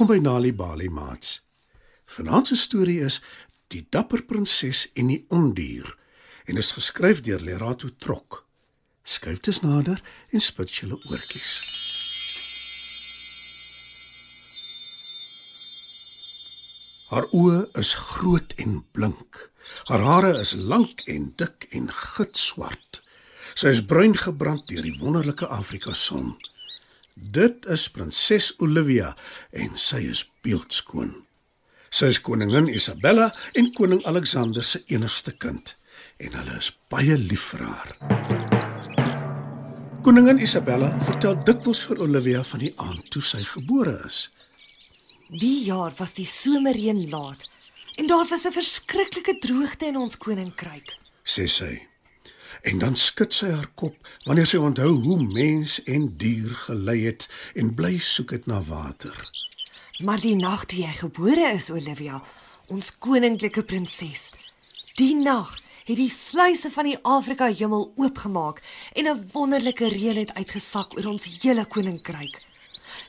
Welkom by Nali Bali Mats. Vanaand se storie is Die dapper prinses en die ondier en is geskryf deur Lerato Trok. Skuif dus nader en spit julle oortjies. Haar oë is groot en blink. Haar hare is lank en dik en gitswart. Sy is bruin gebrand deur die wonderlike Afrika son. Dit is prinses Olivia en sy is beeldskoon. Sy is koningin Isabella en koning Alexander se enigste kind en hulle is baie lief vir haar. Koningin Isabella vertel dikwels vir Olivia van die aand toe sy gebore is. Die jaar was die somerreën laat en daar was 'n verskriklike droogte in ons koninkryk. sê sy. En dan skud sy haar kop wanneer sy onthou hoe mens en dier gelei het en bly soek het na water. Maar die nag toe jy gebore is, Olivia, ons koninklike prinses, die nag het die sluise van die Afrika hemel oopgemaak en 'n wonderlike reën het uitgesak oor ons hele koninkryk.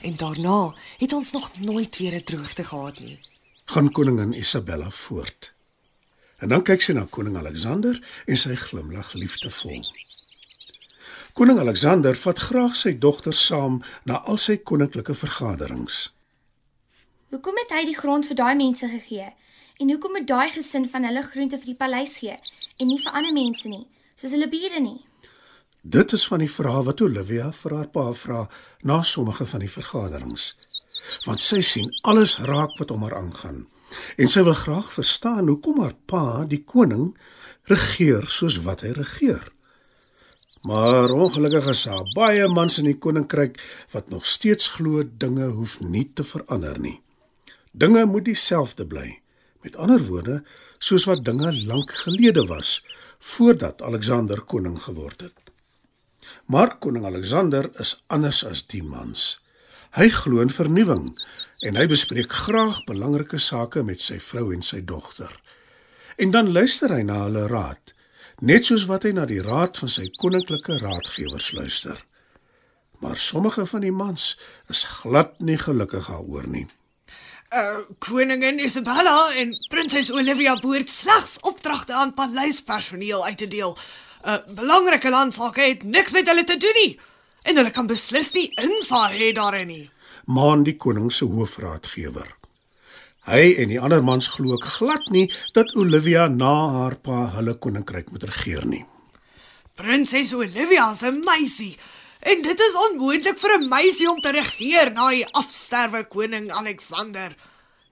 En daarna het ons nog nooit weer 'n droogte gehad nie. Gaan koningin Isabella voort. En dan kyk sy na koning Alexander en sy glimlag liefdevol. Koning Alexander vat graag sy dogter saam na al sy koninklike vergaderings. Hoekom het hy die grond vir daai mense gegee? En hoekom het daai gesin van hulle groente vir die paleis gee en nie vir ander mense nie, soos hulle bure nie? Dit is van die vrae wat Olivia vir haar pa vra na sommige van die vergaderings. Want sy sien alles raak wat om haar aangaan en sy wil graag verstaan hoekom haar pa, die koning, regeer soos wat hy regeer. Maar ongelukkig is daar baie mans in die koninkryk wat nog steeds glo dinge hoef nie te verander nie. Dinge moet dieselfde bly. Met ander woorde, soos wat dinge lank gelede was voordat Alexander koning geword het. Maar koning Alexander is anders as die mans. Hy glo in vernuwing en hy bespreek graag belangrike sake met sy vrou en sy dogter. En dan luister hy na hulle raad, net soos wat hy na die raad van sy koninklike raadgewers luister. Maar sommige van die mans is glad nie gelukkig daaroor nie. Uh koningin Isabella en prinses Olivia behoort slegs opdragte aan paleispersoneel uit te deel. Uh belangrike landsake het niks met hulle te doen nie. En hulle kan beslis nie insaag hê daarin nie. Maan die koning se hoofraadgewer. Hy en die ander mans glo ook glad nie dat Olivia na haar pa hulle koninkryk moet regeer nie. Prinses Olivia is 'n meisie en dit is onmoontlik vir 'n meisie om te regeer na die afsterwe koning Alexander.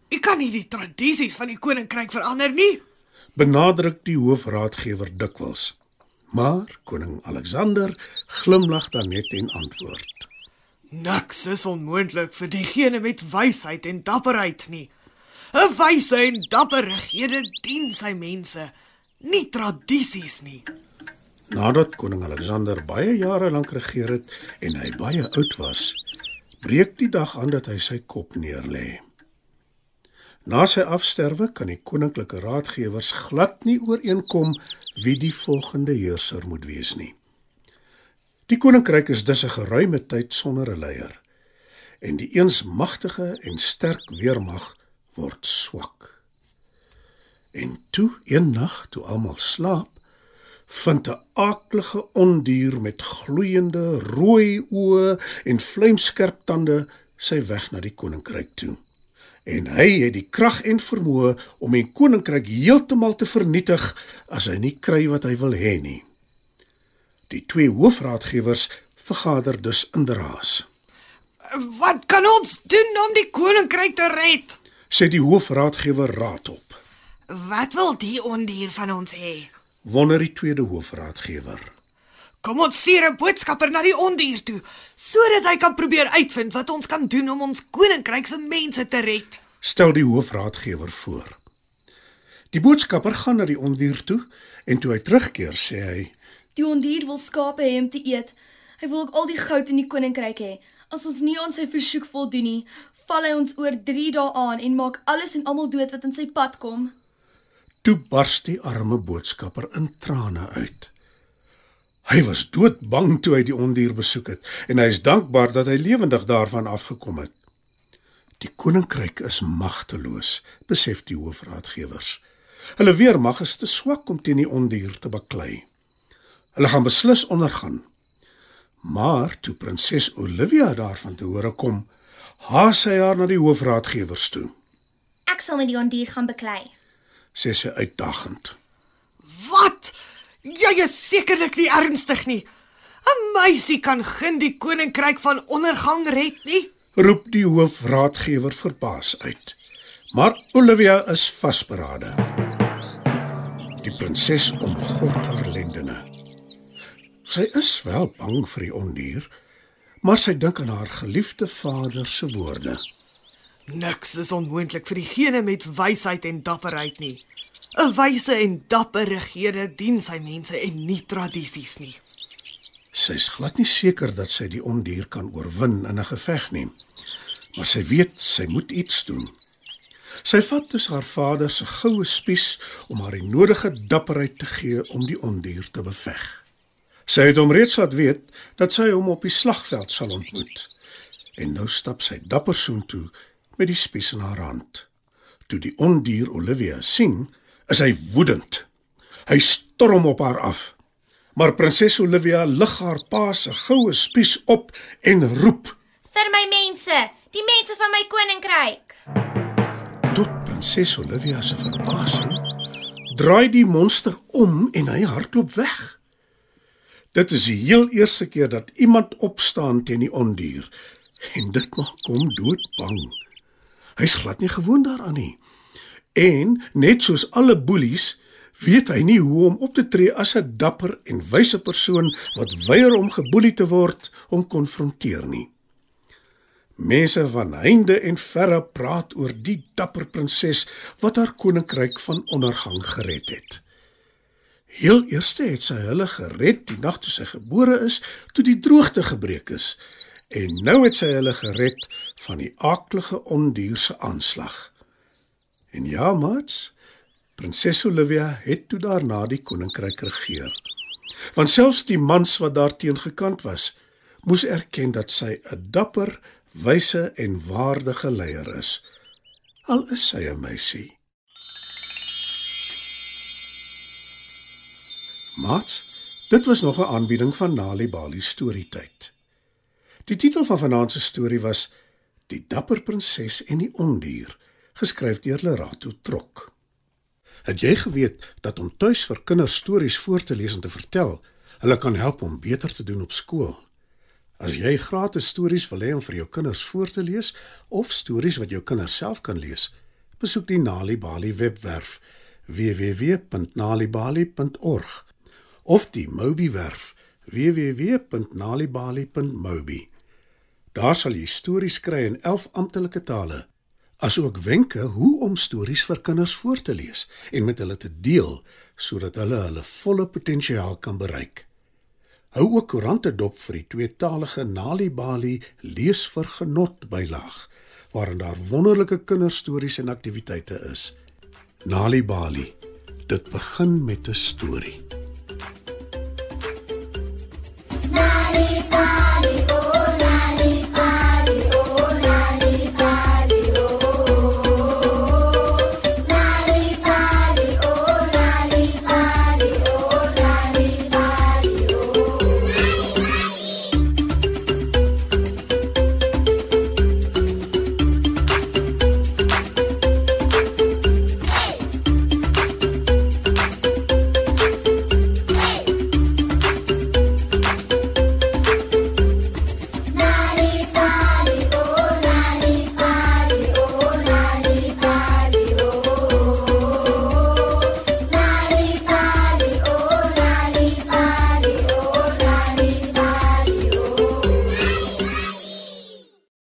Ek kan nie die tradisies van die koninkryk verander nie. Benadruk die hoofraadgewer dikwels. Maar koning Alexander glimlag dan net en antwoord. Niks is onmoontlik vir diegene met wysheid en dapperheid nie. 'n Wyse en dapper regering dien sy mense, nie tradisies nie. Nadat koning Alexander baie jare lank regeer het en hy baie oud was, breek die dag aan dat hy sy kop neerlê. Na sy afsterwe kan die koninklike raadgewers glad nie ooreenkom wie die volgende heerser moet wees nie. Die koninkryk is dus 'n geruime tyd sonder 'n leier en die eens magtige en sterk weermag word swak. En toe een nag toe almal slaap, vind 'n aaklige ondier met gloeiende rooi oë en vlamskerp tande sy weg na die koninkryk toe. En hy het die krag en vermoë om die koninkryk heeltemal te vernietig as hy nie kry wat hy wil hê nie. Die twee hoofraadgewers vergader dus in deraas. Wat kan ons doen om die koninkryk te red? Sê die hoofraadgewer raad op. Wat wil die ondier van ons hê? Wonder die tweede hoofraadgewer. Kom ons stuur 'n boodskapper na die ondier toe sodat hy kan probeer uitvind wat ons kan doen om ons koninkryk se mense te red. Stel die hoofraadgewer voor. Die boodskapper gaan na die ondier toe en toe hy terugkeer sê hy: Die ondier wil skape hê om te eet. Hy wil ook al die goud in die koninkryk hê. As ons nie aan sy versoek voldoen nie, val hy ons oor 3 dae aan en maak alles en almal dood wat in sy pad kom. Toe bars die arme boodskapper in trane uit. Hy was doodbang toe hy die ondier besoek het en hy is dankbaar dat hy lewendig daarvan afgekom het. Die koninkryk is magteloos, besef die hoofraadgewers. Hulle weermag is te swak om teen die ondier te baklei. Hulle gaan beslis ondergaan. Maar toe prinses Olivia daarvan te hore kom, haas sy haar na die hoofraadgewers toe. Ek sal met die ondier gaan beklei. Sê sy uitdagend. Wat? Jy is sekerlik nie ernstig nie. 'n Meisie kan geen die koninkryk van ondergang red nie. Roep die hoofraadgewer verbaas uit. Maar Olivia is vasberade. Die prinses omgord haar lendene. Sy is wel bang vir die ondier, maar sy dink aan haar geliefde vader se woorde. Niks is onmoontlik vir diegene met wysheid en dapperheid nie. 'n Wyse en dapper regerder dien sy mense en nie tradisies nie. Sy's glad nie seker dat sy die ondier kan oorwin in 'n geveg nie, maar sy weet sy moet iets doen. Sy vat dus haar vader se goue spies om haar die nodige dapperheid te gee om die ondier te beveg. Sy het hom reeds laat weet dat sy hom op die slagveld sal ontmoet. En nou stap sy dapper soontoe met die spies in haar hand. Toe die ondier Olivia sien, is hy woedend. Hy storm op haar af. Maar prinses Olivia lig haar pa se goue spies op en roep Vir my mense, die mense van my koninkryk. tot prinses Olivia se verbasing draai die monster om en hy hardloop weg. Dit is die heel eerste keer dat iemand opstaan teen die ondier en dit maak hom doodbang. Hy's glad nie gewoond daaraan nie. En net soos alle boelies weet hy nie hoe om op te tree as 'n dapper en wyse persoon wat weier om geboelie te word om konfronteer nie. Mense van heinde en verre praat oor die dapper prinses wat haar koninkryk van ondergang gered het. Heel eerste het sy hulle gered die nag toe sy gebore is, toe die droogte gebreek is. En nou het sy hulle gered van die aaklige ondier se aanslag. En ja, maats, prinses Olivia het toe daarna die koninkryk regeer. Want selfs die mans wat daarteen gekant was, moes erken dat sy 'n dapper, wyse en waardige leier is. Al is sy 'n meisie. Mats, dit was nog 'n aanbieding van Nali Bali storietyd. Die titel van vanaand se storie was Die dapper prinses en die ondier, geskryf deur Lerato Trok. Het jy geweet dat om tuis vir kinders stories voor te lees en te vertel, hulle kan help om beter te doen op skool? As jy gratis stories wil hê om vir jou kinders voor te lees of stories wat jou kinders self kan lees, besoek die Nali Bali webwerf www.nalibali.org of die Mobi werf www.nalibali.mobi. Daar sal jy stories kry in 11 amptelike tale, asook wenke hoe om stories vir kinders voor te lees en met hulle te deel sodat hulle hulle volle potensiaal kan bereik. Hou ook koerante dop vir die tweetalige Nali Bali lees vir genot bylaag waarin daar wonderlike kinderstories en aktiwiteite is. Nali Bali. Dit begin met 'n storie.